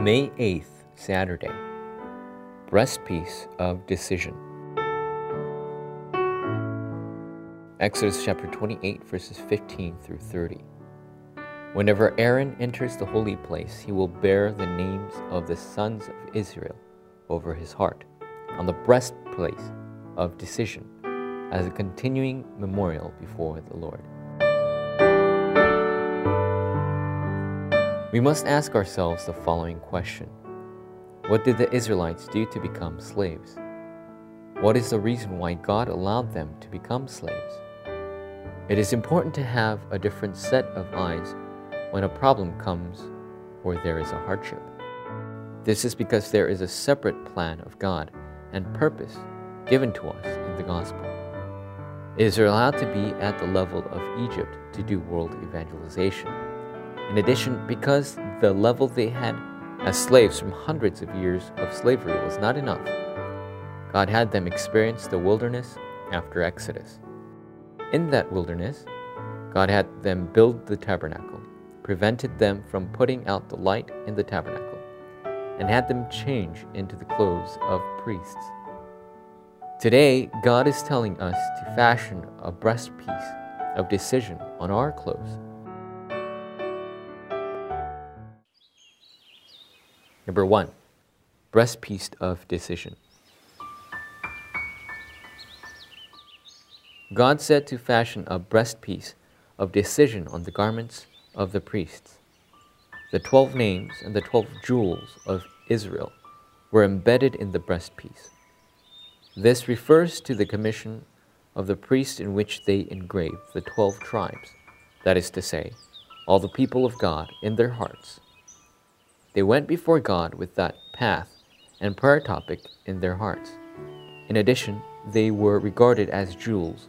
May 8th, Saturday. Breastpiece of Decision. Exodus chapter 28, verses 15 through 30. Whenever Aaron enters the holy place, he will bear the names of the sons of Israel over his heart on the breastplate of decision as a continuing memorial before the Lord. We must ask ourselves the following question What did the Israelites do to become slaves? What is the reason why God allowed them to become slaves? It is important to have a different set of eyes when a problem comes or there is a hardship. This is because there is a separate plan of God and purpose given to us in the gospel. It is allowed to be at the level of Egypt to do world evangelization in addition, because the level they had as slaves from hundreds of years of slavery was not enough, God had them experience the wilderness after Exodus. In that wilderness, God had them build the tabernacle, prevented them from putting out the light in the tabernacle, and had them change into the clothes of priests. Today, God is telling us to fashion a breastpiece of decision on our clothes Number one, breastpiece of decision. God said to fashion a breastpiece of decision on the garments of the priests. The twelve names and the twelve jewels of Israel were embedded in the breastpiece. This refers to the commission of the priest in which they engraved the twelve tribes, that is to say, all the people of God in their hearts they went before God with that path and prayer topic in their hearts. In addition, they were regarded as jewels,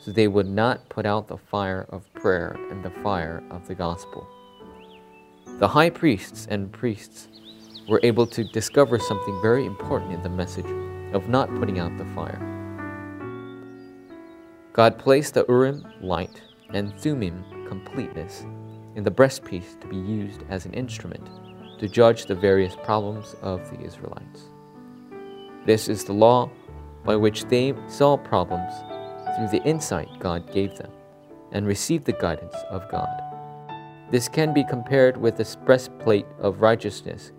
so they would not put out the fire of prayer and the fire of the gospel. The high priests and priests were able to discover something very important in the message of not putting out the fire. God placed the Urim light and Thummim completeness in the breastpiece to be used as an instrument to judge the various problems of the Israelites. This is the law by which they saw problems through the insight God gave them and received the guidance of God. This can be compared with the breastplate of righteousness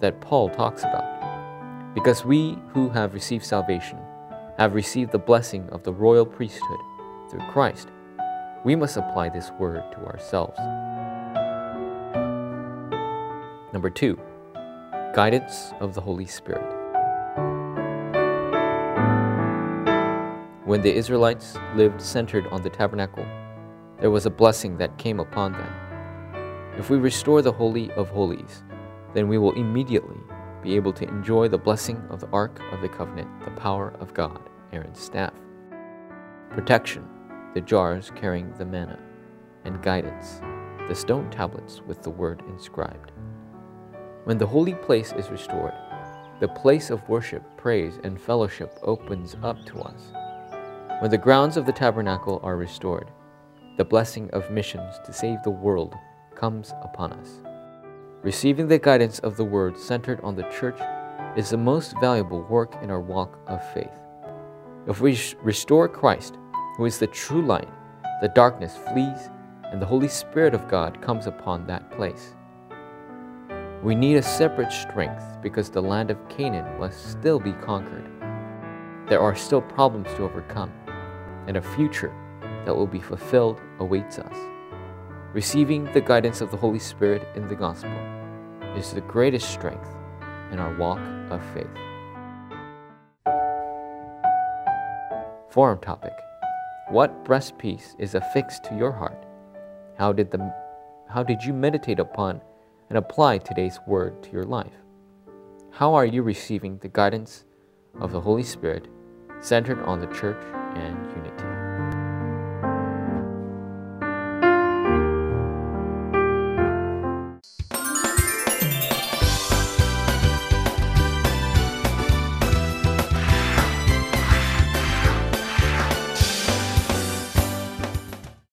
that Paul talks about. Because we who have received salvation have received the blessing of the royal priesthood through Christ, we must apply this word to ourselves. Number two, guidance of the Holy Spirit. When the Israelites lived centered on the tabernacle, there was a blessing that came upon them. If we restore the Holy of Holies, then we will immediately be able to enjoy the blessing of the Ark of the Covenant, the power of God, Aaron's staff. Protection, the jars carrying the manna, and guidance, the stone tablets with the word inscribed. When the holy place is restored, the place of worship, praise, and fellowship opens up to us. When the grounds of the tabernacle are restored, the blessing of missions to save the world comes upon us. Receiving the guidance of the Word centered on the church is the most valuable work in our walk of faith. If we restore Christ, who is the true light, the darkness flees, and the Holy Spirit of God comes upon that place. We need a separate strength because the land of Canaan must still be conquered. There are still problems to overcome, and a future that will be fulfilled awaits us. Receiving the guidance of the Holy Spirit in the gospel is the greatest strength in our walk of faith. Forum topic What breastpiece is affixed to your heart? How did, the, how did you meditate upon and apply today's word to your life. How are you receiving the guidance of the Holy Spirit centered on the church and unity?